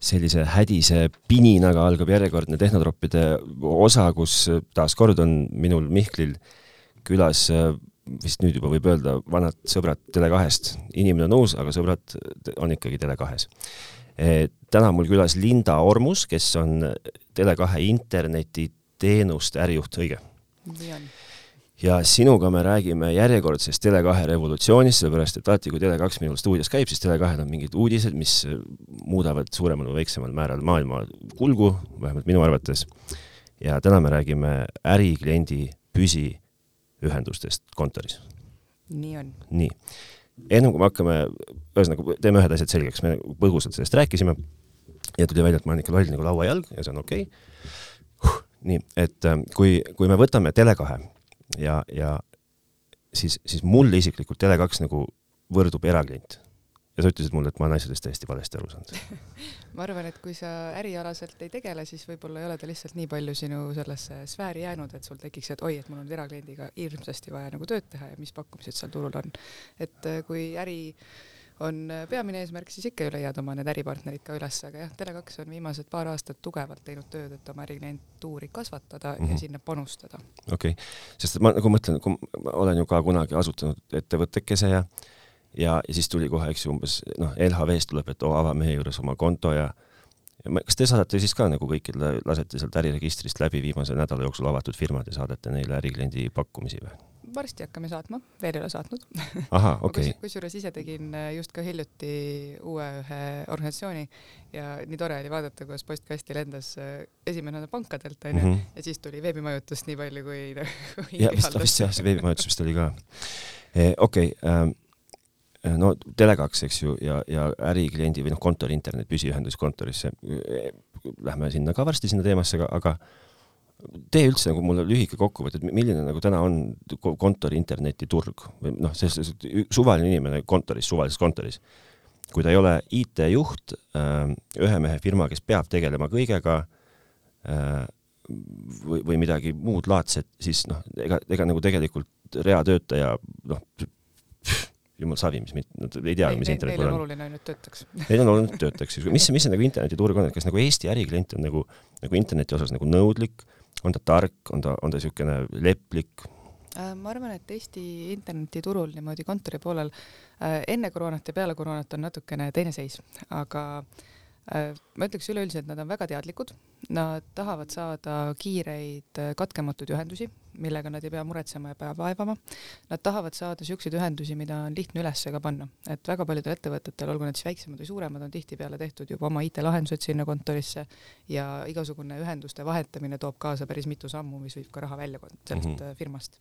sellise hädise pininaga algab järjekordne tehnotroppide osa, kus taaskord on minul Mihklil külas vist nüüd juba võib öelda, vanad sõbrad Tele2-st. inimene on uus, aga sõbrad on ikkagi Tele2-s. täna on mul külas Linda Ormus, kes on Tele2 internetiteenuste ärijuht, õige? nii on ja sinuga me räägime järjekordsest Tele2 revolutsioonist, sellepärast et alati, kui Tele2 minul stuudios käib, siis Tele2-l on mingid uudised, mis muudavad suuremal või väiksemal määral maailma kulgu, vähemalt minu arvates. ja täna me räägime ärikliendi püsiühendustest kontoris. nii on. nii, ennem kui me hakkame, ühesõnaga teeme ühed asjad selgeks, me põgusalt sellest rääkisime ja tuli välja, et ma olen ikka loll nagu lauajalg ja see on okei okay. nii, et kui, kui me võtame Tele2 ja, ja siis, siis mulle isiklikult Tele2 nagu võrdub eraklient. ja sa ütlesid mulle, et ma olen asjadest täiesti valesti aru saanud ma arvan, et kui sa ärialaselt ei tegele, siis võib-olla ei ole ta lihtsalt nii palju sinu sellesse sfääri jäänud, et sul tekiks, et oi, et mul on erakliendiga hirmsasti vaja nagu tööd teha ja mis pakkumised seal turul on. et äh, kui äri on äh, peamine eesmärk, siis ikka ju leiad oma need äripartnerid ka üles, aga jah, Tele2 on viimased paar aastat tugevalt teinud tööd, et oma äriklientuuri kasvatada mm -hmm. ja mhm. sinna panustada. okei okay., sest ma nagu mõtlen, kui ma olen ju ka kunagi asutanud ettevõttekese ja ja, ja siis tuli kohe, eks ju, umbes noh, LHV-st tuleb, et oo, ava meie juures oma konto ja ja ma, kas te saadate siis ka nagu kõikidele, lasete sealt äriregistrist läbi viimase nädala jooksul avatud firmad ja saadate neile ärikliendi pakkumisi või? Varsti hakkame saatma, veel ei ole saatnud. okay.. kusjuures ise tegin äh, just ka hiljuti uue ühe organisatsiooni ja nii tore oli vaadata, kuidas postkasti lendas äh, esimene pankadelt onju mm -hmm. ja siis tuli veebimajutust nii palju kui, kui. ja vist, vist jah, see veebimajutus vist oli ka eh,. okei okay, ähm, no Tele2, eks ju, ja, ja ärikliendi või noh, kontori internet, püsiühendus kontorisse. Lähme sinna ka varsti sinna teemasse, aga, aga tee üldse nagu mulle lühike kokkuvõte, et milline nagu täna on kontori internetiturg või noh, selles suvaline inimene kontoris, suvalises kontoris, kui ta ei ole IT-juht, äh, ühe mehe firma, kes peab tegelema kõigega äh, või, või midagi muud laadset, siis noh, ega, ega nagu tegelikult reatöötaja noh, jumal savi, mis, nad ei tea, mis internetil on. Neil on oluline ainult töötaks. Neil on oluline töötaks, mis, mis see nagu internetiturg on, et kas nagu Eesti äriklient on nagu, nagu interneti osas nagu nõudlik on ta tark, on ta, on ta niisugune leplik? Äh, ma arvan, et Eesti internetiturul niimoodi kontori poolel äh, enne koroonat ja peale koroonat on natukene teine seis, aga äh, ma ütleks üleüldiselt, nad on väga teadlikud, nad tahavad saada kiireid katkematuid ühendusi, millega nad ei pea muretsema ja pea vaevama. Nad tahavad saada niisuguseid ühendusi, mida on lihtne üles ka panna, et väga paljudel ettevõtetel, olgu need siis väiksemad või suuremad, on tihtipeale tehtud juba oma IT-lahendused sinna kontorisse ja igasugune ühenduste vahetamine toob kaasa päris mitu sammu, mis viib ka raha välja sellest mm -hmm. firmast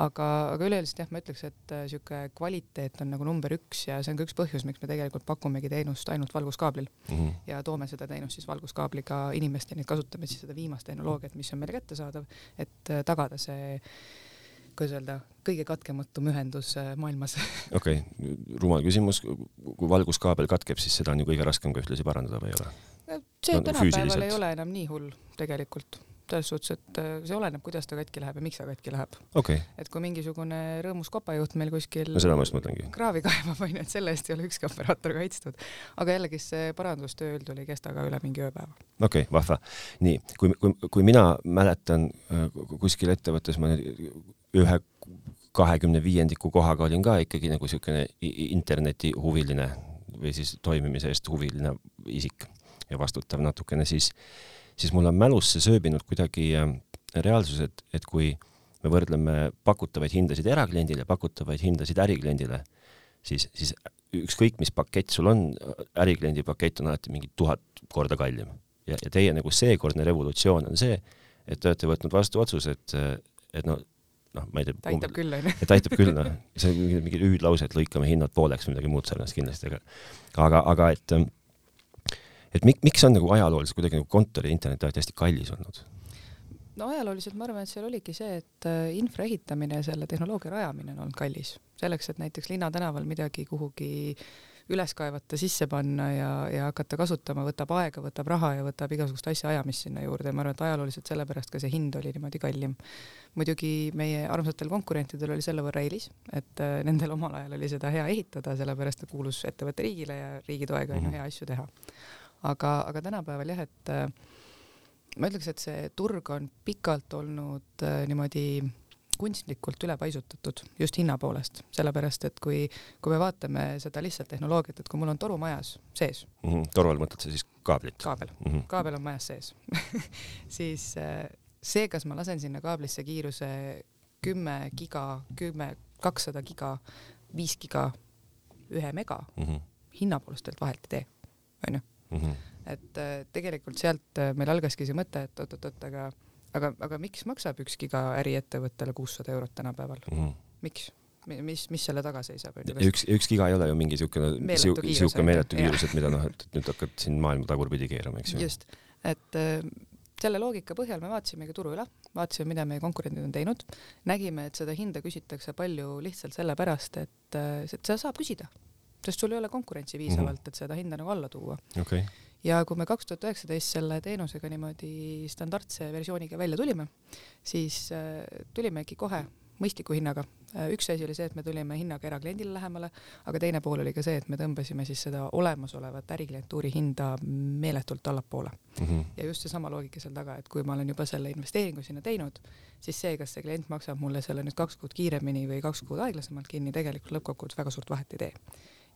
aga, aga üleüldiselt jah, ma ütleks, et niisugune äh, kvaliteet on nagu number üks ja see on ka üks põhjus, miks me tegelikult pakumegi teenust ainult valguskaablil mm -hmm. ja toome seda teenust siis valguskaabliga inimesteni, kasutame siis seda viimast tehnoloogiat, mis on meile kättesaadav, et äh, tagada see kuidas öelda, kõige katkematum ühendus äh, maailmas. okei okay., rumal küsimus, kui valguskaabel katkeb, siis seda on ju kõige raskem ka ühtlasi parandada või ei ole? see no, tänapäeval ei ole enam nii hull tegelikult selles suhtes, et äh, see oleneb, kuidas ta katki läheb ja miks ta katki läheb okay.. et kui mingisugune rõõmus kopajuht meil kuskil no seda ma just mõtlengi. kraavi kaevab, onju, et selle eest ei ole ükski operaator kaitstud. aga jällegi see parandustöö üldjuhul ei kesta ka üle mingi ööpäeva. okei okay,, vahva. nii, kui, kui, kui mina mäletan äh, kuskil ettevõttes ma ühe kahekümne viiendiku kohaga olin ka ikkagi nagu siukene internetihuviline või siis toimimise eest huviline isik ja vastutav natukene, siis siis mul on mälusse sööbinud kuidagi äh, reaalsus, et, et kui me võrdleme pakutavaid hindasid erakliendile, pakutavaid hindasid ärikliendile, siis, siis ükskõik, mis pakett sul on, ärikliendi pakett on alati mingi tuhat korda kallim. ja, ja teie nagu seekordne revolutsioon on see, et te olete võtnud vastu otsuse, et, et no noh, ma ei tea. ta aitab küll, onju. et aitab küll, noh. see on mingi, mingi hüüdlause, et lõikame hinnad pooleks või midagi muud sarnast kindlasti, aga aga, aga et et mik-, miks on nagu ajalooliselt kuidagi nagu kontori internet alati hästi kallis olnud? no ajalooliselt ma arvan, et seal oligi see, et äh, infra ehitamine ja selle tehnoloogia rajamine on olnud kallis. selleks, et näiteks linnatänaval midagi kuhugi üles kaevata, sisse panna ja, ja hakata kasutama, võtab aega, võtab raha ja võtab igasugust asja ajamist sinna juurde ja ma arvan, et ajalooliselt sellepärast ka see hind oli niimoodi kallim. muidugi meie armsatel konkurentidel oli selle võrra eelis, et äh, nendel omal ajal oli seda hea ehitada, sellepärast et kuulus ettevõte riigile ja riigi toega on ju mhm. hea asju teha aga, aga tänapäeval jah, et äh, ma ütleks, et see turg on pikalt olnud äh, niimoodi kunstlikult üle paisutatud just hinna poolest, sellepärast et kui, kui me vaatame seda lihtsalt tehnoloogiat, et kui mul on toru majas sees mm. -hmm. toru all mõtled sa siis kaablit? kaabel mm, -hmm. kaabel on majas sees siis äh, see, kas ma lasen sinna kaablisse kiiruse kümme giga, kümme, kakssada giga, viis giga, ühe mega mm, -hmm. hinna poolest tegelikult vahet ei tee, onju. Mhm. et äh, tegelikult sealt äh, meil algaski see mõte, et oot-oot-oot, aga aga, aga miks maksab üks giga äriettevõttele kuussada eurot tänapäeval mm? -hmm. miks? mis, mis selle taga seisab? üks, üks giga ei ole ju mingi siukene, siuke meeletu kiirus, et mida noh, et nüüd hakkad siin maailma tagurpidi keerama, eks ju. just, et äh, selle loogika põhjal me vaatasimegi turu üle, vaatasime, mida meie konkurendid on teinud, nägime, et seda hinda küsitakse palju lihtsalt sellepärast, et, äh, et seda saab küsida, sest sul ei ole konkurentsi piisavalt mm, -hmm. et seda hinda nagu alla tuua okay ja kui me kaks tuhat üheksateist selle teenusega niimoodi standardse versiooniga välja tulime, siis äh, tulimegi kohe mõistliku hinnaga. Äh, üks asi oli see, et me tulime hinnaga erakliendile lähemale, aga teine pool oli ka see, et me tõmbasime siis seda olemasolevat äriklientuuri hinda meeletult allapoole mm. -hmm. ja just seesama loogika seal taga, et kui ma olen juba selle investeeringu sinna teinud, siis see, kas see klient maksab mulle selle nüüd kaks kuud kiiremini või kaks kuud aeglasemalt kinni, tegelikult lõppkokkuvõttes väga suurt vahet ei tee.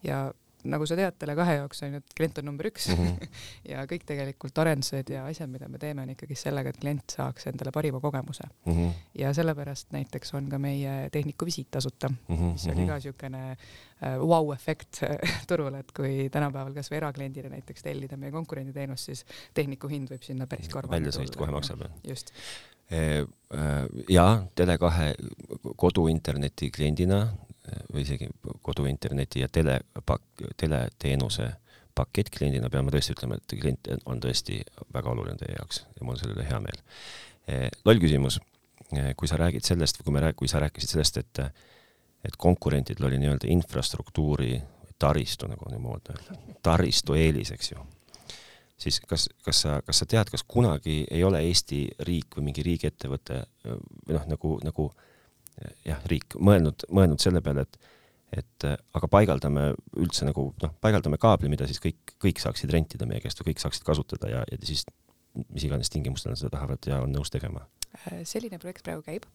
Ja nagu sa tead, Tele2 jaoks on ju, et klient on number üks mm -hmm. ja kõik tegelikult arendused ja asjad, mida me teeme, on ikkagi sellega, et klient saaks endale parima kogemuse mm. -hmm. ja sellepärast näiteks on ka meie tehniku visiit tasuta mm, -hmm. mis oli ka niisugune äh, vau-efekt äh, turul, et kui tänapäeval kasvõi erakliendile näiteks tellida meie konkurenditeenust, siis tehniku hind võib sinna päris korvale tulla. väljasõit kohe maksab, jah? just e,. jaa, Tele2 koduinterneti kliendina või isegi koduinterneti ja tele, teleteenuse pakettkliendina pean ma tõesti ütlema, et klient on tõesti väga oluline teie jaoks ja mul on selle üle hea meel. Eh, loll küsimus, eh, kui sa räägid sellest, kui me rääg-, kui sa rääkisid sellest, et et konkurentidel oli nii-öelda infrastruktuuri taristu, nagu niimoodi öelda, taristu eelis, eks ju, siis kas, kas sa, kas sa tead, kas kunagi ei ole Eesti riik või mingi riigiettevõte või noh, nagu, nagu äh, jah, riik mõelnud, mõelnud selle peale, et et aga paigaldame üldse nagu noh, paigaldame kaabli, mida siis kõik, kõik saaksid rentida meie käest või kõik saaksid kasutada ja, ja siis mis iganes tingimustel nad seda tahavad ja on nõus tegema. selline projekt praegu käib.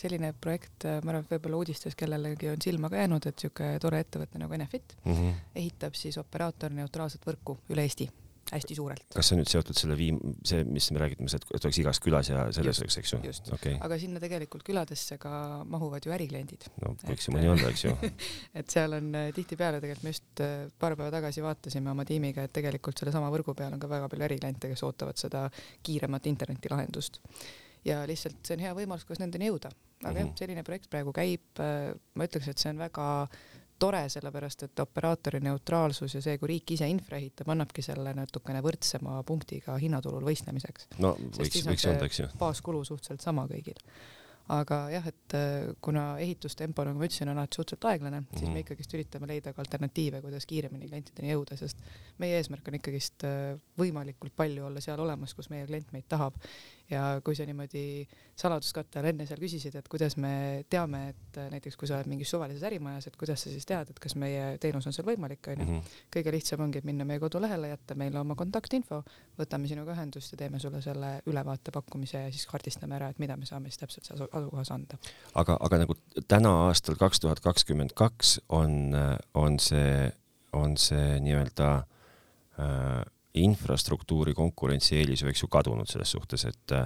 selline projekt, ma arvan, et võib-olla uudistes kellelegi on silma ka jäänud, et niisugune tore ettevõte nagu Enefit mm -hmm. ehitab siis operaatorneutraalset võrku üle Eesti hästi suurelt. kas see on nüüd seotud selle viim-, see, mis me räägime, et oleks igas külas ja selles oleks, eks ju? Okay. aga sinna tegelikult küladesse ka mahuvad ju ärikliendid. no võiks ju mõni olla, eks ju et seal on äh, tihtipeale tegelikult me just äh, paar päeva tagasi vaatasime oma tiimiga, et tegelikult sellesama võrgu peal on ka väga palju ärikliente, kes ootavad seda kiiremat internetilahendust. ja lihtsalt see on hea võimalus, kuidas nendeni jõuda. aga mm -hmm. jah, selline projekt praegu käib, äh, ma ütleks, et see on väga tore, sellepärast et operaatori neutraalsus ja see, kui riik ise infra ehitab, annabki selle natukene võrdsema punktiga hinnaturul võistlemiseks. no võiks, võiks öelda, eks ju. baaskulu suhteliselt sama kõigil aga jah, et äh, kuna ehitustempo, nagu ma ütlesin, on alati suhteliselt aeglane mm, -hmm. siis me mhm. ikkagist üritame leida ka alternatiive, kuidas kiiremini klientideni jõuda, sest meie eesmärk on ikkagist äh, võimalikult palju olla seal olemas, kus meie klient meid tahab ja kui sa niimoodi saladuskatte all enne seal küsisid, et kuidas me teame, et näiteks kui sa oled mingis suvalises ärimajas, et kuidas sa siis tead, et kas meie teenus on seal võimalik, onju. Mhm. kõige lihtsam ongi, et minna meie kodulehele, jätta meile oma kontaktinfo, võtame sinuga ühendust ja teeme sulle selle ülevaate pakkumise ja siis kaardistame ära, et mida me saame siis täpselt seal asukohas anda. aga, aga nagu täna aastal kaks tuhat kakskümmend kaks on, on see, on see nii-öelda äh, infrastruktuuri konkurentsieelis võiks ju kadunud selles suhtes, et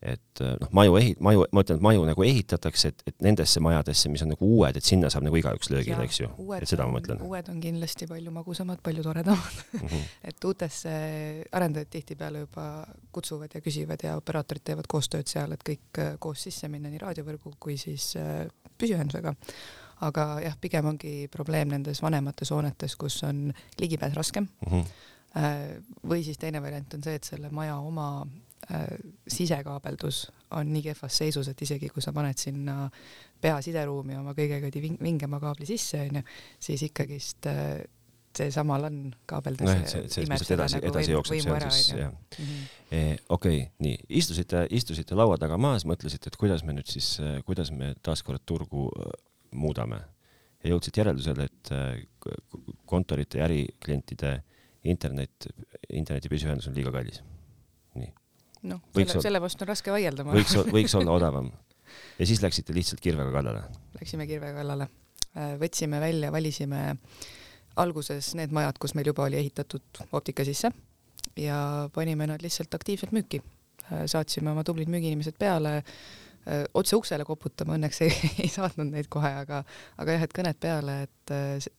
et noh, maju ehi-, maju, ma ütlen, et maju nagu ehitatakse, et, et nendesse majadesse, mis on nagu uued, et sinna saab nagu igaüks löögile, eks ju, et seda ma mõtlen. uued on kindlasti palju magusamad, palju toredamad mm. -hmm. et uutesse arendajad tihtipeale juba kutsuvad ja küsivad ja operaatorid teevad koostööd seal, et kõik äh, koos sisse minna nii raadiovõrgu kui siis äh, püsiühendusega aga jah, pigem ongi probleem nendes vanemates hoonetes, kus on ligipääs raskem mm. -hmm või siis teine variant on see, et selle maja oma äh, sisekaabeldus on nii kehvas seisus, et isegi kui sa paned sinna pea sideruumi oma kõige kõige vingema kaabli sisse, onju, siis ikkagist äh, seesama LAN kaabeldus no, see, see, mis edasi nagu, edasi jookseb seal siis jah. Mm -hmm.. Eh, okei okay,, nii, istusite, istusite laua taga maas, mõtlesite, et kuidas me nüüd siis, kuidas me taaskord turgu muudame. Ja jõudsite järeldusele, et kontorite ja äriklientide internet, interneti püsiühendus on liiga kallis. nii. noh, selle, selle vastu on raske vaielda. võiks, võiks olla odavam. ja siis läksite lihtsalt kirvega kallale? Läksime kirvega kallale. Äh, võtsime välja, valisime alguses need majad, kus meil juba oli ehitatud optika sisse ja panime nad lihtsalt aktiivselt müüki. Äh, saatsime oma tublid müügiinimesed peale Äh, otse uksele koputama, õnneks ei, ei saatnud neid kohe, aga, aga jah, et kõned peale, et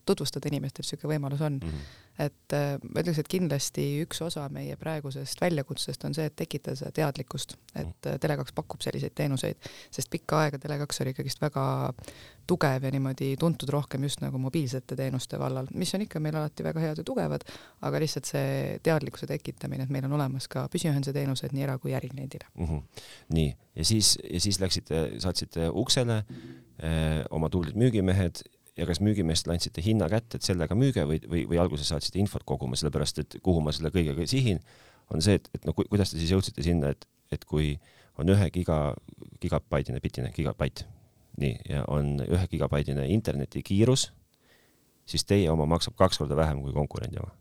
tutvustada inimestele, niisugune võimalus on mm. -hmm. Et äh, ma ütleks, et kindlasti üks osa meie praegusest väljakutsest on see, et tekitada seda teadlikkust, et mhm. Tele2 pakub selliseid teenuseid, sest pikka aega Tele2 oli ikkagist väga tugev ja niimoodi tuntud rohkem just nagu mobiilsete teenuste vallal, mis on ikka meil alati väga head ja tugevad, aga lihtsalt see teadlikkuse tekitamine, et meil on olemas ka püsiühenduse teenused nii era- kui ärikliendile mm. -hmm. nii, ja siis, ja siis läksite, saatsite uksele eh, oma tublid müügimehed ja kas müügimeestele andsite hinna kätte, et sellega müüge või, või, või alguses saatsite infot koguma, sellepärast et kuhu ma selle kõigega sihin, on see, et, et no ku, kuidas te siis jõudsite sinna, et, et kui on ühe giga, gigabaidine, bitine, gigabait nii, ja on ühe gigabaidine internetikiirus, siis teie oma maksab kaks korda vähem kui konkurendi oma.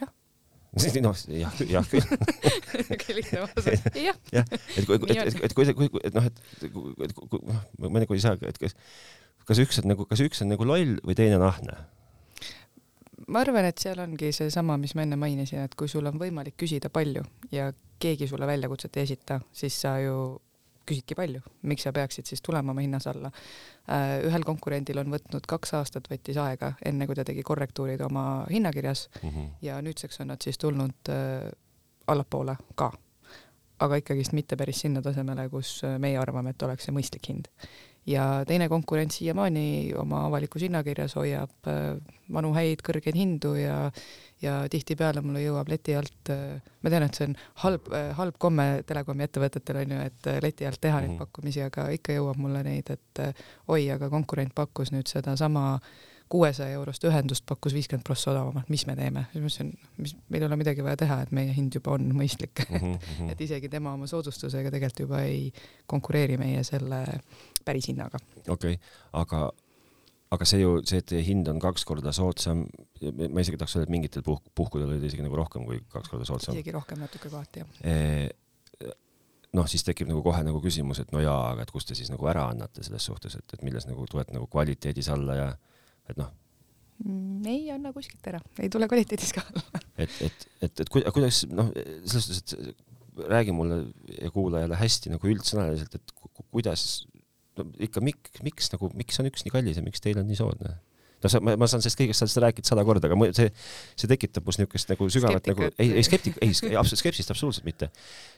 jah. noh, jah, jah küll. niisugune lihtne vastus, jah. jah, et kui, et, et, et kui et noh, et, noh, nagu ei saa, et kas, kas üks on nagu, kas üks on nagu loll või teine on ahne? ma arvan, et seal ongi seesama, mis ma enne mainisin, et kui sul on võimalik küsida palju ja keegi sulle väljakutset ei esita, siis sa ju küsidki palju, miks sa peaksid siis tulema oma hinnas alla. Äh, ühel konkurendil on võtnud kaks aastat, võttis aega, enne kui ta tegi korrektuurid oma hinnakirjas mm -hmm. ja nüüdseks on nad siis tulnud äh, allapoole ka. aga ikkagist mitte päris sinna tasemele, kus äh, meie arvame, et oleks see mõistlik hind ja teine konkurent siiamaani oma avalikus hinnakirjas hoiab vanu häid kõrgeid hindu ja ja tihtipeale mulle jõuab leti alt, äh, ma tean, et see on halb, äh, halb komme telekomi ettevõtetel on ju, et äh, leti alt teha mm -hmm. neid mhm. pakkumisi, aga ikka jõuab mulle neid, et oi, aga konkurent pakkus nüüd sedasama kuuesaja eurost ühendust pakkus viiskümmend prossa odavamalt, mis me teeme? siis ma ütlesin, mis, meil ei ole midagi vaja teha, et meie hind juba on mõistlik mm. -hmm. et isegi tema oma soodustusega tegelikult juba ei konkureeri meie selle päris hinnaga. okei okay., aga aga see ju, see, et hind on kaks korda soodsam, ma isegi tahaks öelda, et mingitel puhk-, puhkudel oli isegi nagu rohkem kui kaks korda soodsam. isegi rohkem natuke kohati, jah e,. noh, siis tekib nagu kohe nagu küsimus, et no jaa, aga et kust te siis nagu ära annate selles suhtes, et, et milles nagu tulete nagu kvaliteedis alla ja et noh mm,. ei anna kuskilt ära, ei tule kvaliteedis ka et, et, et, et kuidas noh, selles suhtes, et räägi mulle ja kuulajale hästi nagu üldsõnaliselt, et kuidas no ikka mik-, miks nagu, miks on üks nii kallis ja miks teil on nii soodne? No sa, ma, saan sellest kõigest sellest rääkida sada korda, aga see, see tekitab must niisugust nagu sügavat nagu, ei, ei skeptik, ei, absoluutselt skepsist absoluutselt mitte.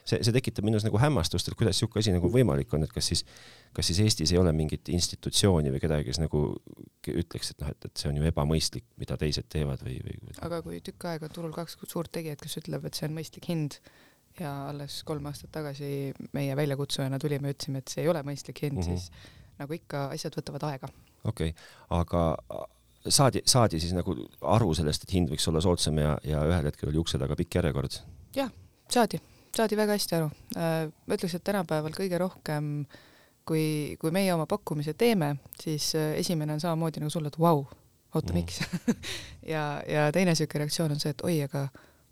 see, see tekitab minus nagu hämmastust, et kuidas niisugune asi nagu võimalik on, et kas siis, kas siis Eestis ei ole mingit institutsiooni või kedagi, kes nagu ütleks, et noh, et, et see on ju ebamõistlik, mida teised teevad või, või, või. aga kui tükk aega on turul kaks suurt tegijat, kes ütleb, et see on mõistlik hind ja alles kolm aastat tagasi meie väljakutsujana tulime ja ütlesime, et see ei ole mõistlik hind mm, -hmm. siis nagu ikka, asjad võtavad aega. okei okay., aga saadi, saadi siis nagu aru sellest, et hind võiks olla soodsam ja, ja ühel hetkel oli ukse taga pikk järjekord? jah, saadi, saadi väga hästi aru. Äh, ma ütleks, et tänapäeval kõige rohkem kui, kui meie oma pakkumise teeme, siis äh, esimene on samamoodi nagu sulle, et vau wow,, oota mm, miks ja, ja teine niisugune reaktsioon on see, et oi, aga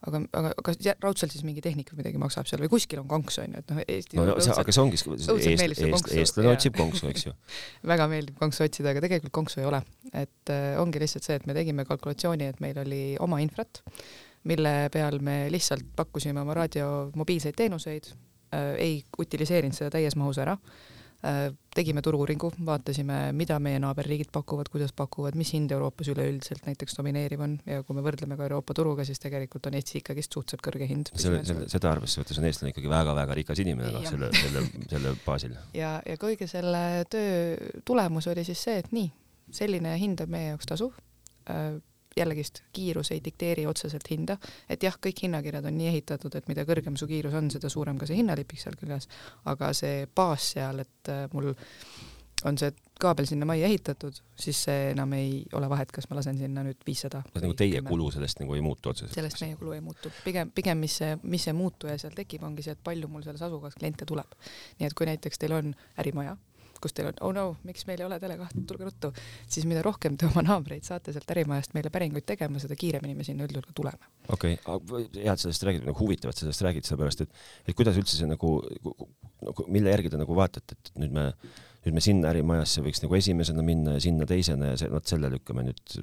aga, aga kas raudselt siis mingi tehnik või midagi maksab seal või kuskil on konks onju, et noh, Eesti no, see, aga see ongi eest, eest, eestlane otsib konksu, eks ju. Väga meeldib konksu otsida, aga tegelikult konksu ei ole, et äh, ongi lihtsalt see, et me tegime kalkulatsiooni, et meil oli oma infrat, mille peal me lihtsalt pakkusime oma raadio mobiilseid teenuseid äh,, ei utiliseerinud seda täies mahus ära. Äh, tegime turu-uuringu, vaatasime, mida meie naaberriigid pakuvad, kuidas pakuvad, mis hind Euroopas üleüldiselt näiteks domineeriv on ja kui me võrdleme ka Euroopa turuga, siis tegelikult on Eestis ikkagist suhteliselt kõrge hind. selle, selle, seda arvesse võttes on eestlane ikkagi väga-väga rikas inimene, noh, selle, selle, selle baasil. ja, ja kõige selle töö tulemus oli siis see, et nii, selline hind on meie jaoks tasuv äh, jällegist kiirus ei dikteeri otseselt hinda, et jah, kõik hinnakirjad on nii ehitatud, et mida kõrgem su kiirus on, seda suurem ka see hinnalipik seal küljes, aga see baas seal, et äh, mul on see kaabel sinna majja ehitatud, siis see enam ei ole vahet, kas ma lasen sinna nüüd viissada. nagu teie 10. kulu sellest nagu ei muutu otseselt? sellest meie kulu ei muutu, pigem, pigem mis see, mis see muutuja seal tekib, ongi see, et palju mul selles asukohas kliente tuleb. nii et kui näiteks teil on ärimaja, kus teil on, oh no, miks meil ei ole Tele2, tulge ruttu, siis mida rohkem te oma naabreid saate sealt ärimajast meile päringuid tegema, seda kiiremini me sinna üldjuhul ka tuleme. okei okay., hea, et sellest räägid, nagu huvitav, et sellest räägid, sellepärast et, et kuidas üldse see nagu, nagu, mille järgi te nagu vaatate, et nüüd me, nüüd me sinna ärimajasse võiks nagu esimesena minna ja sinna teisena ja see, vot selle lükkame nüüd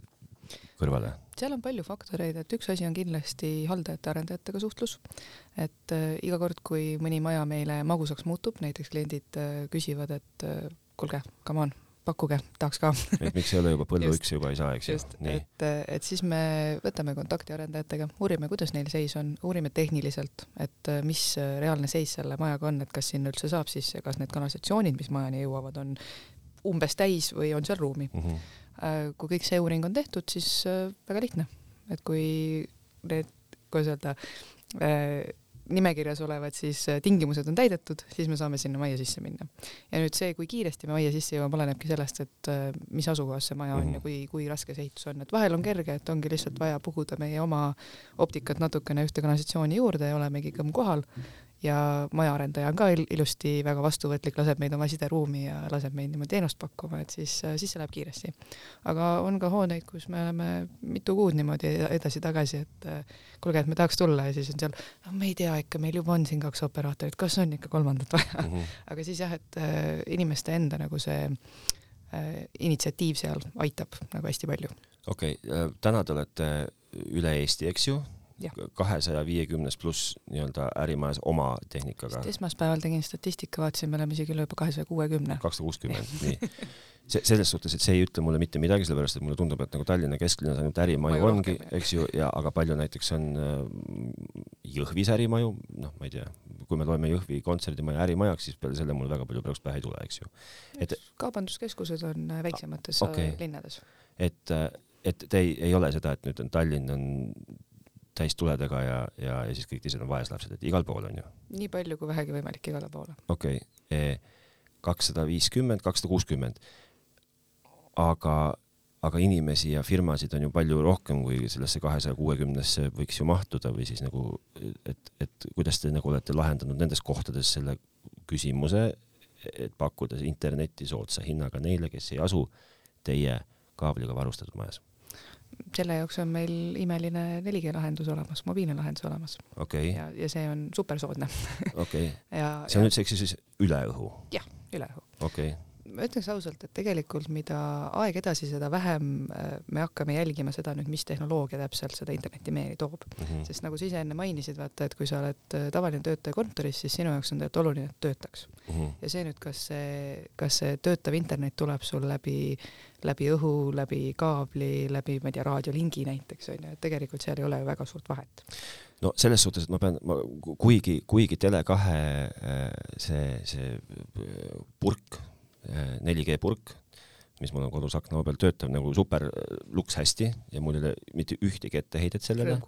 kõrvale? seal on palju faktoreid, et üks asi on kindlasti haldajate, arendajatega suhtlus, et äh, iga kord, kui mõni maja meile magusaks muutub, näiteks kliendid äh, küsivad, et äh, kuulge, come on, pakkuge, tahaks ka. et miks ei ole juba põllu üks juba ei saa, eks ju. et, et siis me võtame kontakti arendajatega, uurime, kuidas neil seis on, uurime tehniliselt, et äh, mis reaalne seis selle majaga on, et kas sinna üldse saab sisse, kas need kanalisatsioonid, mis majani jõuavad, on umbes täis või on seal ruumi mm. -hmm Äh, kui kõik see uuring on tehtud, siis äh, väga lihtne, et kui need, kuidas öelda, äh, nimekirjas olevad siis tingimused on täidetud, siis me saame sinna majja sisse minna. ja nüüd see, kui kiiresti me majja sisse jõuame, olenebki sellest, et mis asukohas see maja on mm -hmm. ja kui, kui raske see ehitus on, et vahel on kerge, et ongi lihtsalt vaja puhuda meie oma optikat natukene ühte kanalisatsiooni juurde ja olemegi kõmm kohal ja majaarendaja on ka ilusti väga vastuvõtlik, laseb meid oma sideruumi ja laseb meid niimoodi teenust pakkuma, et siis, siis see läheb kiiresti. aga on ka hooneid, kus me oleme mitu kuud niimoodi edasi-tagasi, et kuulge, et me tahaks tulla ja siis on seal, no me ei tea ikka, meil juba on siin kaks operaatorit, kas on ikka kolmandat vaja mm. -hmm. aga siis jah, et äh, inimeste enda nagu see äh, initsiatiiv seal aitab nagu hästi palju. okei okay,, äh, täna te olete üle Eesti, eks ju? Kahesaja viiekümnes pluss nii-öelda ärimajas oma tehnikaga. esmaspäeval tegin statistika, vaatasin, me oleme isegi üle juba kahesaja kuuekümne. kakssada kuuskümmend, nii. see, selles suhtes, et see ei ütle mulle mitte midagi, sellepärast et mulle tundub, et nagu Tallinna kesklinnas ainult ärimaju ongi, eks ju, ja aga palju näiteks on äh, Jõhvis ärimaju, noh, ma ei tea, kui me loeme Jõhvi kontserdimaja ärimajaks, siis peale selle mul väga palju praegu pähe ei tule, eks ju. et kaubanduskeskused on äh, väiksemates okay. linnades. et, äh, et te ei, ei ole seda, et nüüd on Tallinn on täis tuledega ja, ja, ja siis kõik teised on vaeslapsed, et igal pool on ju. nii palju kui vähegi võimalik igale poole. okei okay., kakssada viiskümmend, kakssada kuuskümmend. aga, aga inimesi ja firmasid on ju palju rohkem, kui sellesse kahesaja kuuekümnesse võiks ju mahtuda või siis nagu, et, et kuidas te nagu olete lahendanud nendes kohtades selle küsimuse, et pakkuda internetti soodsa hinnaga neile, kes ei asu teie kaabliga varustatud majas selle jaoks on meil imeline 4G lahendus olemas, mobiilne lahendus olemas. Okay.. ja, ja see on supersoodne. Okei. See on üldse, eks siis üle õhu? jah, üle õhu. okei. okay ma ütleks ausalt, et tegelikult mida aeg edasi, seda vähem äh, me hakkame jälgima seda nüüd, mis tehnoloogia täpselt seda internetti meieni toob mm. -hmm. sest nagu sa ise enne mainisid, vaata, et kui sa oled äh, tavaline töötaja kontoris, siis sinu jaoks on tegelikult oluline, et töötaks mm. -hmm. ja see nüüd, kas see, kas see töötav internet tuleb sul läbi, läbi õhu, läbi kaabli, läbi, ma ei tea, raadiolingi näiteks on ju, et tegelikult seal ei ole ju väga suurt vahet no selles suhtes, et ma pean, ma kuigi, kuigi Tele2 äh, see, see purk 4G purk, mis mul on kodus akna peal, töötab nagu super luks hästi ja mul ei ole mitte ühtegi etteheidet sellele.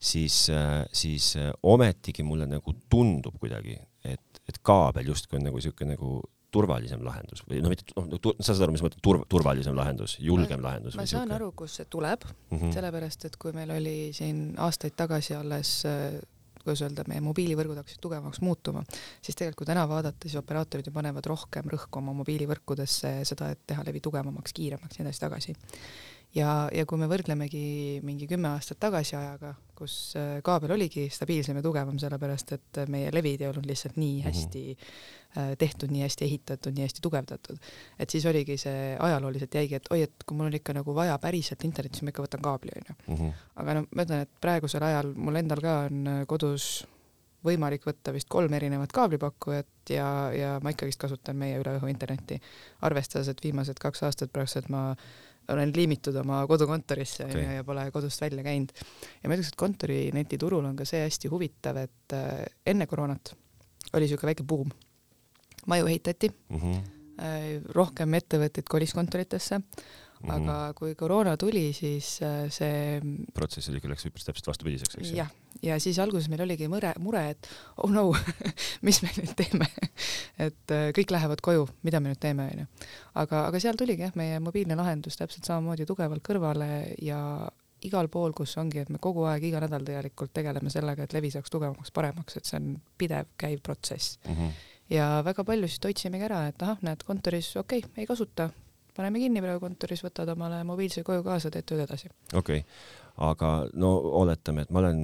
siis, siis ometigi mulle nagu tundub kuidagi, et, et kaabel justkui on nagu siuke nagu turvalisem lahendus või noh, mitte noh, sa saad aru, mis ma mõtlen, turv-, turvalisem lahendus, julgem ma, lahendus. ma saan siuke. aru, kust see tuleb mm, -hmm. sellepärast et kui meil oli siin aastaid tagasi alles kuidas öelda, meie mobiilivõrgud hakkasid tugevamaks muutuma, siis tegelikult täna vaadata, siis operaatorid ju panevad rohkem rõhku oma mobiilivõrkudesse seda, et teha levi tugevamaks, kiiremaks ja nii edasi-tagasi ja, ja kui me võrdlemegi mingi kümme aastat tagasi ajaga, kus äh, kaabel oligi stabiilsem ja tugevam, sellepärast et meie levid ei olnud lihtsalt nii mhm. hästi äh, tehtud, nii hästi ehitatud, nii hästi tugevdatud. et siis oligi see ajalooliselt jäigi, et oi, et kui mul on ikka nagu vaja päriselt internetti, siis ma ikka võtan kaabli, onju. Mhm. aga no ma ütlen, et praegusel ajal mul endal ka on äh, kodus võimalik võtta vist kolm erinevat kaablipakkujat ja, ja ma ikkagist kasutan meie üle õhu internetti. arvestades, et viimased kaks aastat praktiliselt ma olen liimitud oma kodukontorisse okay. ja, pole kodust välja käinud. ja ma ütleks, et kontorinetiturul on ka see hästi huvitav, et äh, enne koroonat oli niisugune väike buum. maju ehitati mm, -hmm. rohkem ettevõtteid kolis kontoritesse Mm -hmm. aga kui koroona tuli, siis äh, see protsess oli küll, läks üpris täpselt vastupidiseks, eks ju? jah, ja siis alguses meil oligi mure, mure, et oh no mis me nüüd teeme et äh, kõik lähevad koju, mida me nüüd teeme, onju. aga, aga seal tuligi jah, meie mobiilne lahendus täpselt samamoodi tugevalt kõrvale ja igal pool, kus ongi, et me kogu aeg, iga nädal tegelikult tegeleme sellega, et levi saaks tugevamaks, paremaks, et see on pidev käiv protsess mm. -hmm ja väga palju siis otsimegi ära, et ahah, näed kontoris, okei okay,, ei kasuta, paneme kinni praegu kontoris, võtad omale mobiilse koju kaasa, teed tööd edasi. okei okay., aga no oletame, et ma olen,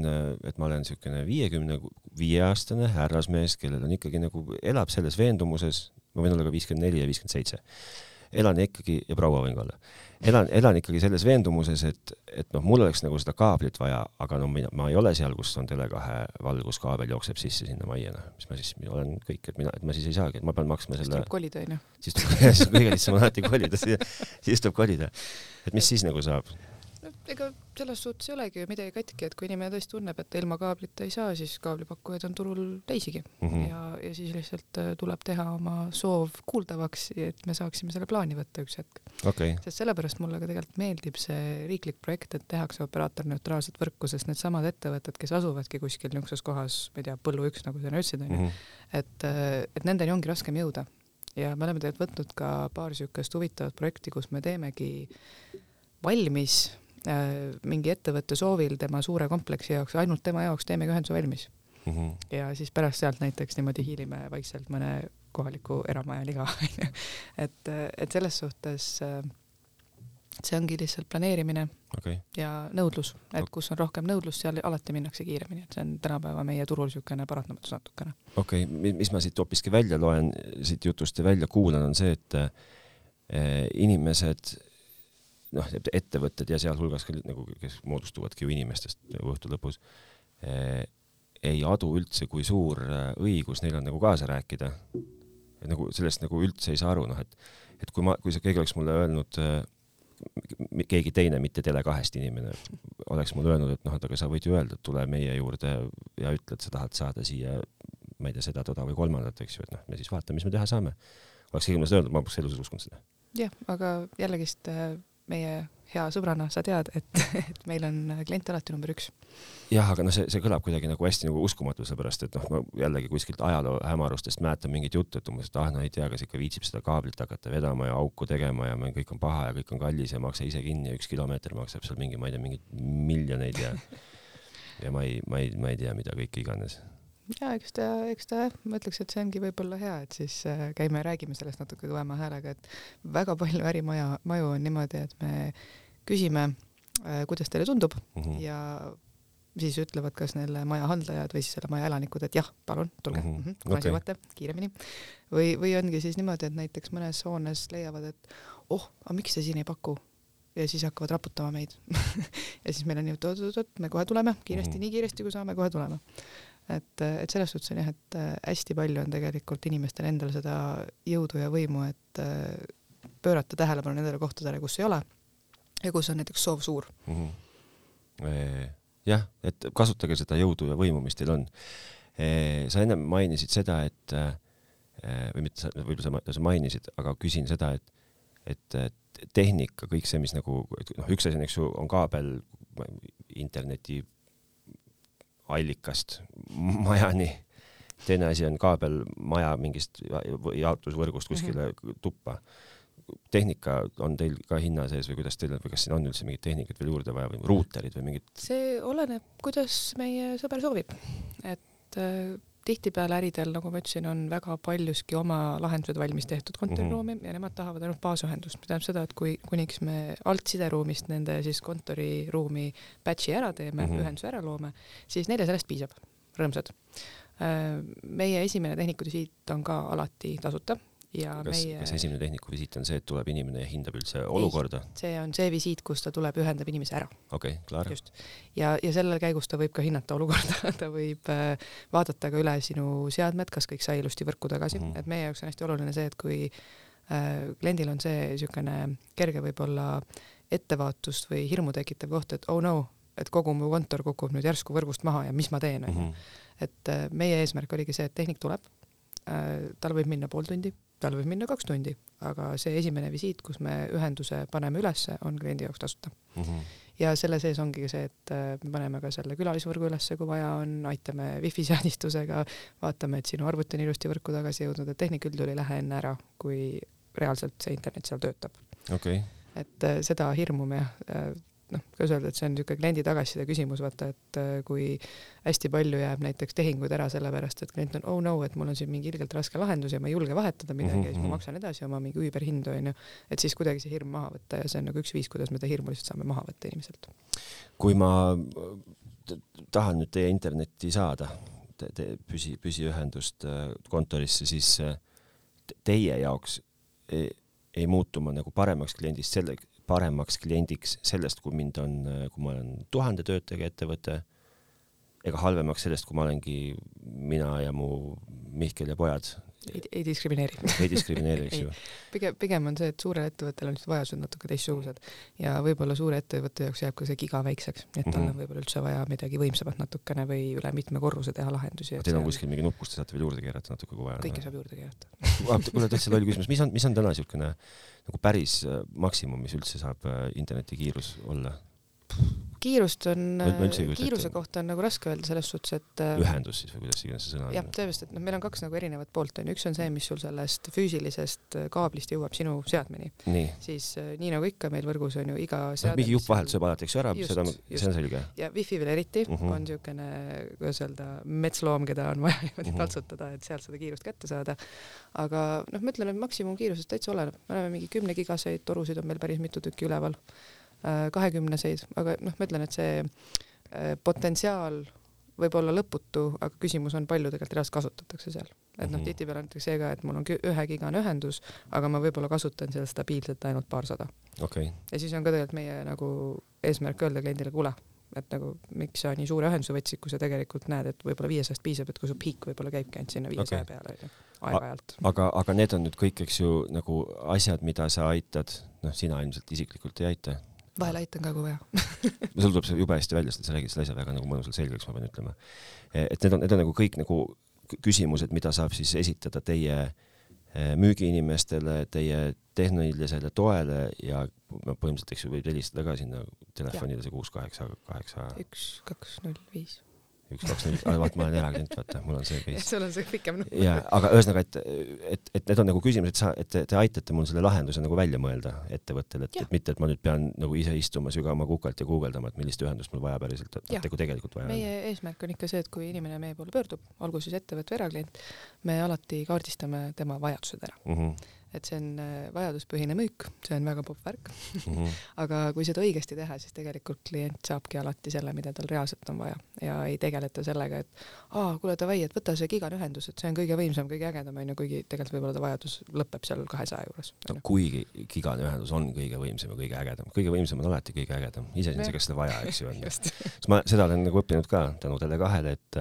et ma olen niisugune viiekümne viie aastane härrasmees, kellel on ikkagi nagu, elab selles veendumuses, ma võin olla ka viiskümmend neli ja viiskümmend seitse elan ikkagi, ja proua võin ka olla, elan, elan ikkagi selles veendumuses, et, et noh, mul oleks nagu seda kaablit vaja, aga no mina, ma ei ole seal, kus on Tele2 valguskaabel jookseb sisse sinna majja, noh, mis ma siis, olen kõik, et mina, et ma siis ei saagi, et ma pean maksma selle. siis tuleb kolida, onju. siis tuleb, kõige lihtsam on alati kolida, siis tuleb kolida. et mis siis nagu saab? Ega selles suhtes ei olegi ju midagi katki, et kui inimene tõesti tunneb, et ilma kaablita ei saa, siis kaablipakkujaid on turul teisigi mm -hmm. ja, ja siis lihtsalt äh, tuleb teha oma soov kuuldavaks, et me saaksime selle plaani võtta üks hetk okay.. sest sellepärast mulle ka tegelikult meeldib see riiklik projekt, et tehakse operaatorneutraalset võrku, sest needsamad ettevõtted, kes asuvadki kuskil niisuguses kohas, ma ei tea, põllu üks, nagu sa ütlesid, onju, mhm. et, äh, et nendeni ongi raskem jõuda ja me oleme tegelikult võtnud ka paar niisugust huvitavat projekti, kus me teemegi valmis mingi ettevõtte soovil tema suure kompleksi jaoks, ainult tema jaoks teemegi ühenduse valmis mm. -hmm. ja siis pärast sealt näiteks niimoodi hiilime vaikselt mõne kohaliku eramaja liga onju. et, et selles suhtes äh, see ongi lihtsalt planeerimine okay. ja nõudlus, et kus on rohkem nõudlust, seal alati minnakse kiiremini, et see on tänapäeva meie turul niisugune paratamatus natukene. okei okay., mis ma siit hoopiski välja loen, siit jutust ja välja kuulan, on see, et äh, inimesed noh, ettevõtted ja sealhulgas ka nagu, kes moodustuvadki ju inimestest nagu õhtu lõpus eh,, ei adu üldse, kui suur eh, õigus neil on nagu kaasa rääkida. nagu sellest nagu üldse ei saa aru, noh et, et kui ma, kui see keegi oleks mulle öelnud eh,, keegi teine, mitte Tele2-st inimene, oleks mulle öelnud, et noh, et aga sa võid ju öelda, et tule meie juurde ja ütle, et sa tahad saada siia, ma ei tea, seda, toda või kolmandat, eks ju, et noh, me siis vaatame, mis me teha saame. oleks keegi mulle seda öelnud, ma poleks elus uskunud seda. jah, aga jällegist äh meie hea sõbrana sa tead, et, et meil on klient alati number üks. jah, aga noh, see, see kõlab kuidagi nagu hästi nagu uskumatu, sellepärast et noh, ma jällegi kuskilt ajaloo hämarustest mäletan mingit juttu, et umbes, et ah, no ei tea, kas ikka viitsib seda kaablit hakata vedama ja auku tegema ja kõik on paha ja kõik on kallis ja maksa ise kinni ja üks kilomeeter maksab seal mingi, ma ei tea, mingeid miljoneid ja ja ma ei, ma ei, ma ei tea, mida kõike iganes ja eks ta, eks ta ma ütleks, et see ongi võib-olla hea, et siis äh, käime räägime sellest natuke kõvema häälega, et väga palju ärimaja, maju on niimoodi, et me küsime, äh, kuidas teile tundub mm -hmm. ja siis ütlevad kas neile maja haldajad või siis selle maja elanikud, et jah, palun, tulge mm, -hmm. kuna okay. jõuate kiiremini. või, või ongi siis niimoodi, et näiteks mõnes hoones leiavad, et oh, aga miks te siin ei paku ja siis hakkavad raputama meid ja siis meil on nii, et oot-oot-oot, me kohe tuleme, kiiresti mm, -hmm. nii kiiresti kui saame, kohe tuleme et, et selles suhtes on jah, et äh, hästi palju on tegelikult inimestel endal seda jõudu ja võimu, et äh, pöörata tähelepanu nendele kohtadele, kus ei ole ja kus on näiteks soov suur mm. -hmm. jah, et kasutage seda jõudu ja võimu, mis teil on. sa ennem mainisid seda, et või mitte, võib-olla sa mainisid, aga küsin seda, et, et tehnika, kõik see, mis nagu, noh, üks asi on, eks ju, on kaabel, interneti allikast majani. teine asi on kaabel maja mingist jaotusvõrgust kuskile mm -hmm. tuppa. tehnika on teil ka hinna sees või kuidas teil on või kas siin on üldse mingit tehnikat veel juurde vaja või ruuterid või mingid? see oleneb, kuidas meie sõber soovib, et äh, tihtipeale äridel, nagu ma ütlesin, on väga paljuski oma lahendused valmis tehtud kontoriruumi mm -hmm. ja nemad tahavad ainult baasühendust, mis tähendab seda, et kui kuniks me alt sideruumist nende siis kontoriruumi batch'i ära teeme mm, -hmm. ühenduse ära loome, siis neile sellest piisab, rõõmsad. Äh, meie esimene tehniku visiit on ka alati tasuta ja kas meie kas esimene tehniku visiit on see, et tuleb inimene ja hindab üldse olukorda? see on see visiit, kus ta tuleb, ühendab inimese ära. okei okay,, klaar. just. ja, ja sellel käigus ta võib ka hinnata olukorda ta võib äh, vaadata ka üle sinu seadmed, kas kõik sai ilusti võrku tagasi mm, -hmm. et meie jaoks on hästi oluline see, et kui äh, kliendil on see niisugune kerge võib-olla ettevaatust või hirmu tekitav koht, et oh no, et kogu mu kontor kukub nüüd järsku võrgust maha ja mis ma teen, onju. Mhm. et äh, meie eesmärk oligi see, et tehnik tuleb äh,, tal võib minna pool tundi tal võib minna kaks tundi, aga see esimene visiit, kus me ühenduse paneme ülesse, on kliendi jaoks tasuta mm. -hmm. ja selle sees ongi see, et äh, me paneme ka selle külalisvõrgu ülesse, kui vaja on, aitame wifi seadistusega, vaatame, et sinu arvuti on ilusti võrku tagasi jõudnud, et tehnik üldjuhul ei lähe enne ära, kui reaalselt see internet seal töötab okay.. et äh, seda hirmu me äh, noh, kuidas öelda, et see on niisugune kliendi tagasiside küsimus, vaata, et äh, kui hästi palju jääb näiteks tehinguid ära sellepärast, et klient on oh no, et mul on siin mingi ilgelt raske lahendus ja ma ei julge vahetada midagi mm -hmm. ja siis ma mhm. maksan edasi oma mingi üüberhindu onju, et siis kuidagi see hirm maha võtta ja see on nagu üks viis, kuidas me seda hirmu lihtsalt saame maha võtta inimeselt. kui ma tahan nüüd teie internetti saada te, te, püsi, püsiühendust äh, kontorisse, siis äh, teie jaoks ei, ei muutu ma nagu paremaks kliendist selle, paremaks kliendiks sellest, kui mind on, kui ma olen tuhande töötajaga ettevõte, ega halvemaks sellest, kui ma olengi mina ja mu Mihkel ja pojad ei, ei diskrimineeri. ei diskrimineeri, eks ju. pigem, pigem on see, et suurel ettevõttel on lihtsalt vajadused natuke teistsugused ja võib-olla suure ettevõtte jaoks jääb ka see giga väikseks, et tal mm -hmm. on võib-olla üldse vaja midagi võimsamat natukene või üle mitme korruse teha lahendusi. Teil on kuskil mingi nupp, kus te saate veel juurde keerata natuke, kui vaja. kõike saab juurde keerata kuule, täitsa loll küsimus, mis on, mis on täna niisugune nagu päris äh, maksimum, mis üldse saab äh, internetikiirus olla? Kiirust on, kiiruse kohta on nagu raske öelda selles suhtes, et äh, ühendus siis või kuidas iganes see sõna on? jah, tõepoolest, et noh, meil on kaks nagu erinevat poolt on ju, üks on see, mis sul sellest füüsilisest äh, kaablist jõuab sinu seadmeni. siis äh, nii nagu ikka meil võrgus on ju iga seade no, mingi jupp vahelt sööb alati, eks ju, ära, seda, see on selge. ja wifi veel eriti mhm. -huh. on niisugune, kuidas öelda, metsloom, keda on vaja niimoodi uh -huh. taltsutada, et sealt seda kiirust kätte saada. aga noh, ma ütlen, et maksimumkiirusest täitsa oleneb, me oleme mingi kümne gigaseid torusid on meil päris mitu tükki üleval kahekümneseid, aga noh, ma ütlen, et see äh, potentsiaal võib olla lõputu, aga küsimus on, palju tegelikult reaalselt kasutatakse seal. et noh, mhm. tihtipeale näiteks see ka, et mul on ühegigane ühendus, aga ma võib-olla kasutan seal stabiilselt ainult paarsada okay.. ja siis on ka tegelikult meie nagu eesmärk öelda kliendile, kuule, et nagu miks sa nii suure ühenduse võtsid, kui sa tegelikult näed, et võib-olla viiesajast piisab, et kui su piik võib-olla käibki ainult sinna viiesaja okay. peale onju, aeg-ajalt. aga, aga need on nüüd kõik, eks ju, nagu asjad, mida sa aitad, noh, sina ilmselt isiklikult ei aita vahel aitan ka, kui vaja sul tuleb see jube hästi välja, sest sa räägid selle asja väga nagu mõnusalt selgeks, ma pean ütlema. et need on, need on nagu kõik nagu küsimused, mida saab siis esitada teie eh, müügiinimestele, teie tehnilisele toele ja põhimõtteliselt, eks ju, võib helistada ka sinna telefonile see kuus kaheksa kaheksa. üks, kaks, null, viis üks, kaks, neli, vaat ma olen eraklient, vaata, mul on see case. sul on see pikem number. jaa, aga ühesõnaga, et, et, et need on nagu küsimused, sa, et te, te aitate mul selle lahenduse nagu välja mõelda ettevõttele, et, et mitte, et ma nüüd pean nagu ise istuma sügavama kukalt ja guugeldama, et millist ühendust mul vaja päriselt, et kui tegelikult vaja on. meie eesmärk on ikka see, et kui inimene meie poole pöördub, olgu siis ettevõte või eraklient, me alati kaardistame tema vajadused ära mm. -hmm et see on äh, vajaduspõhine müük, see on väga popp värk mm. -hmm. aga kui seda õigesti teha, siis tegelikult klient saabki alati selle, mida tal reaalselt on vaja ja ei tegeleta sellega, et aa, kuule davai, et võta see gigane ühendus, et see on kõige võimsam, kõige ägedam onju, kuigi tegelikult võib-olla ta vajadus lõpeb seal kahesaja juures no,. kuigi gigane ühendus on kõige võimsam ja kõige ägedam, kõige võimsam on alati kõige ägedam, iseasi, ega seda vaja, eks ju on. sest ma seda olen nagu õppinud ka tänu Tele2-le, et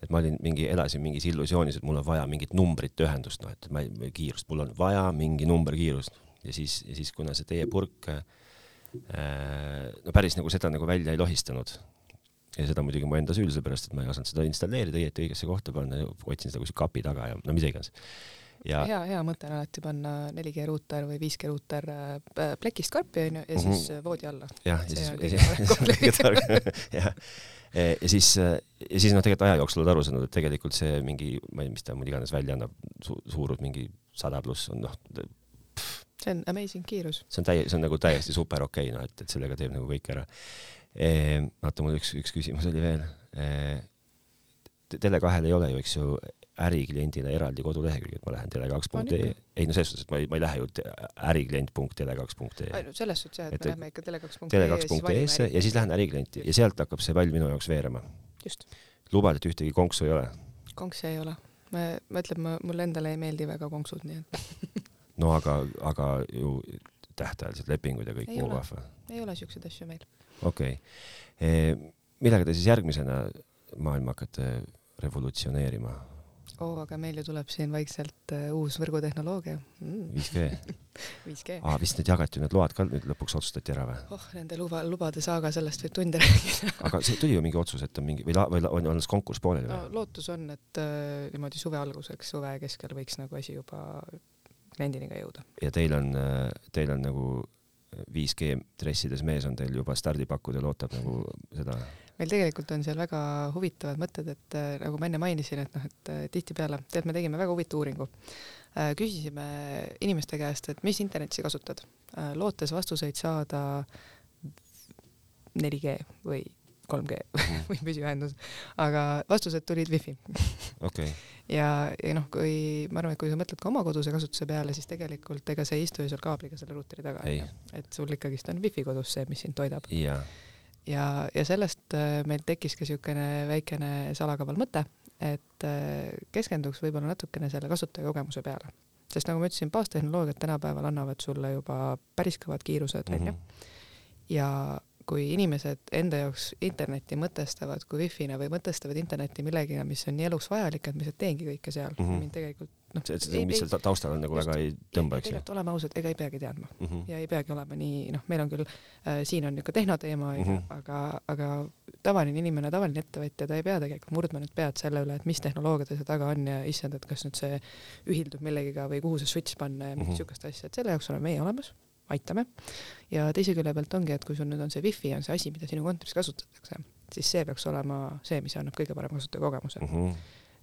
et ma olin mingi, elasin mingis illusioonis, et mul on vaja mingit numbrite ühendust, noh, et ma ei, kiirust, mul on vaja mingi numberkiirust ja siis, ja siis kuna see teie purk äh, no päris nagu seda nagu välja ei lohistanud ja seda muidugi mu enda süül, sellepärast et ma ei osanud seda installeerida õieti õigesse kohta panna, otsin seda kuskil kapi taga ja no mida iganes. Ja... hea, hea mõte on alati panna 4G ruuter või 5G ruuter äh, plekist karpi onju ja siis mm -hmm. voodi alla. jah, ja siis, jah, ja siis, ja siis noh, tegelikult aja jooksul oled aru saanud, et tegelikult see mingi, ma ei tea, mis ta mul iganes välja annab su, suurus mingi sada pluss on noh. see on amazing kiirus. see on täie-, see on nagu täiesti super okei okay,, noh, et, et sellega teeb nagu kõik ära e,. vaata, mul üks, üks küsimus oli veel e,. Tele2-l ei ole ju, eks ju, ärikliendile eraldi kodulehekülge, et ma lähen tele2.ee, ei no selles suhtes, et ma ei, ma ei lähe ju äriklient.tele2.ee. no selles suhtes jah, et me lähme ikka tele2.ee tele2.ee-sse ja siis lähen äriklienti ja sealt hakkab see pall minu jaoks veerema. lubad, et ühtegi konksu ei ole? konksi ei ole. ma, ma ütlen, ma, mulle endale ei meeldi väga konksud, nii et no aga, aga ju tähtajalised lepingud ja kõik muu vahva? ei ole siukseid asju meil. okei okay. E,. millega te siis järgmisena maailma hakkate revolutsioneerima? Oo oh,, aga meil ju tuleb siin vaikselt uh, uus võrgutehnoloogia mm.. 5G 5G. aa, vist need jagati need load ka nüüd lõpuks otsustati ära või? oh, nende luba, lubade saaga, sellest võib tunde rääkida aga see tuli ju mingi otsus, et on mingi või, la, või la, on alles konkurss pooleli või no,? lootus on, et uh, niimoodi suve alguseks, suve keskel võiks nagu asi juba kliendini ka jõuda. ja teil on, äh, teil on nagu 5G dressides mees on teil juba stardipakkuda, ootab nagu seda meil tegelikult on seal väga huvitavad mõtted, et äh, nagu ma enne mainisin, et noh, et äh, tihtipeale, tead, me tegime väga huvitava uuringu. Äh, küsisime inimeste käest, et mis internetti sa kasutad, lootes vastuseid saada 4G või 3G või püsiühendus, aga vastused tulid wifi. Okei, ja, ja noh, kui ma arvan, et kui sa mõtled ka oma koduse kasutuse peale, siis tegelikult ega sa ei istu ju seal kaabliga selle ruuteri taga et sul ikkagist on wifi kodus see, mis sind toidab ja ja, sellest äh, meil tekkis ka niisugune väikene salakaval mõte, et äh, keskenduks võib-olla natukene selle kasutajakogemuse peale. sest nagu ma ütlesin, baastehnoloogiad tänapäeval annavad sulle juba päris kõvad kiirused Mhm. välja ja kui inimesed enda jaoks internetti mõtestavad kui wifi'na või mõtestavad internetti millegina, mis on nii eluks vajalik, et ma lihtsalt teengi kõike seal mm, Mhm. -hmm. mind tegelikult noh, see, see, mis seal ta- taustal on nagu Just. väga ei tõmba, eks ju tegelikult oleme ausad, ega ei peagi teadma mm. -hmm. ja ei peagi olema nii, noh, meil on küll äh,, siin on niisugune tehnoteema, onju Mhm., aga, aga tavaline inimene, tavaline ettevõtja, ta ei pea tegelikult murdma nüüd pead selle üle, et mis tehnoloogiad seal taga on ja issand, et kas nüüd see ühildub millegiga või kuhu see switch panna ja mingit Mhm. niisugust asja, et selle jaoks oleme meie olemas, aitame. ja teise külje pealt ongi, et kui sul nüüd on see wifi on see asi, mida sinu kontoris kasutatakse, siis see peaks olema see, mis annab kõige parema kasutajakogemuse mm. -hmm.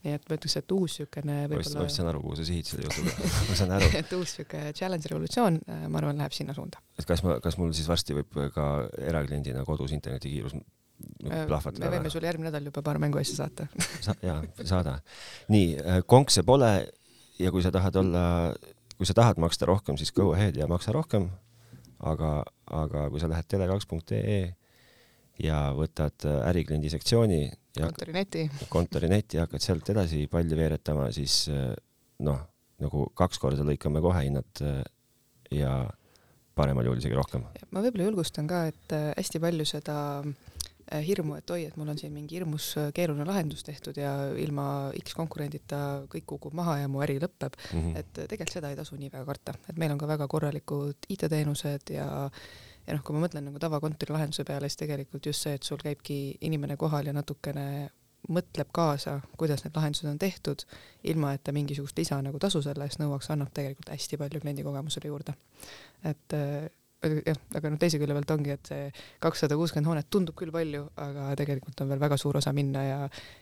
Nii et ma ütleks, et uus niisugune vist, ma vist võib-olla saan aru, kuhu sa sihid selle jutuga, ma saan aru, et uus niisugune challenge revolutsioon, ma arvan, läheb sinna suunda. et kas ma, kas mul siis varsti võib ka erakliendina kodus internetikiirus me plahvatada võime sulle järgmine nädal juba paar mänguasja saata. Sa, jaa, saada. nii, konkse pole ja kui sa tahad olla, kui sa tahad maksta rohkem, siis go ahead ja maksa rohkem. aga, aga kui sa lähed tele2.ee ja võtad äh, ärikliendi sektsiooni kontorineti, kontorineti hakkad sealt edasi palli veeretama, siis äh, noh, nagu kaks korda lõikame kohe hinnad äh, ja paremal juhul isegi rohkem. ma võib-olla julgustan ka, et äh, hästi palju seda äh, hirmu, et oi, et mul on siin mingi hirmus äh, keeruline lahendus tehtud ja ilma X konkurendita kõik kukub maha ja mu äri lõpeb, Mhm. et äh, tegelikult seda ei tasu nii väga karta, et meil on ka väga korralikud IT-teenused ja ja noh, kui ma mõtlen nagu tavakontori lahenduse peale, siis tegelikult just see, et sul käibki inimene kohal ja natukene mõtleb kaasa, kuidas need lahendused on tehtud, ilma et ta mingisugust lisa nagu tasu selle eest nõuaks, annab tegelikult hästi palju kliendi kogemusele juurde. et äh, jah, aga noh, teise külje pealt ongi, et see kakssada kuuskümmend hoonet tundub küll palju, aga tegelikult on veel väga suur osa minna ja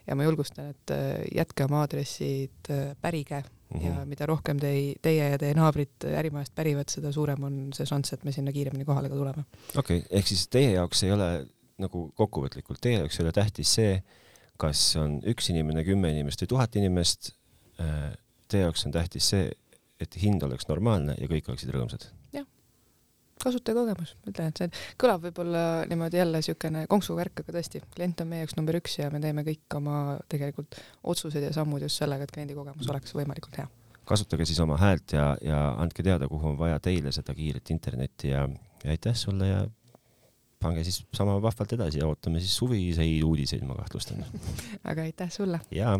ja ma julgustan, et äh, jätke oma aadressid, pärige mm -hmm. ja mida rohkem te, teie ja teie naabrid ärimajast pärivad, seda suurem on see šanss, et me sinna kiiremini kohale ka tuleme. okei okay,, ehk siis teie jaoks ei ole nagu kokkuvõtlikult, teie jaoks ei ole tähtis see, kas on üks inimene, kümme inimest või tuhat inimest. Teie jaoks on tähtis see, et hind oleks normaalne ja kõik oleksid rõõmsad. kasutajakogemus, ütlen, et see kõlab võib-olla niimoodi jälle niisugune konksuvärk, aga tõesti, klient on meie jaoks number üks ja me teeme kõik oma tegelikult otsused ja sammud just sellega, et kliendi kogemus oleks võimalikult hea. kasutage siis oma häält ja, ja andke teada, kuhu on vaja teile seda kiiret internetti ja, ja aitäh sulle ja pange siis sama vahvalt edasi ja ootame siis suviseid uudiseid, ma kahtlustan. aga aitäh sulle! jaa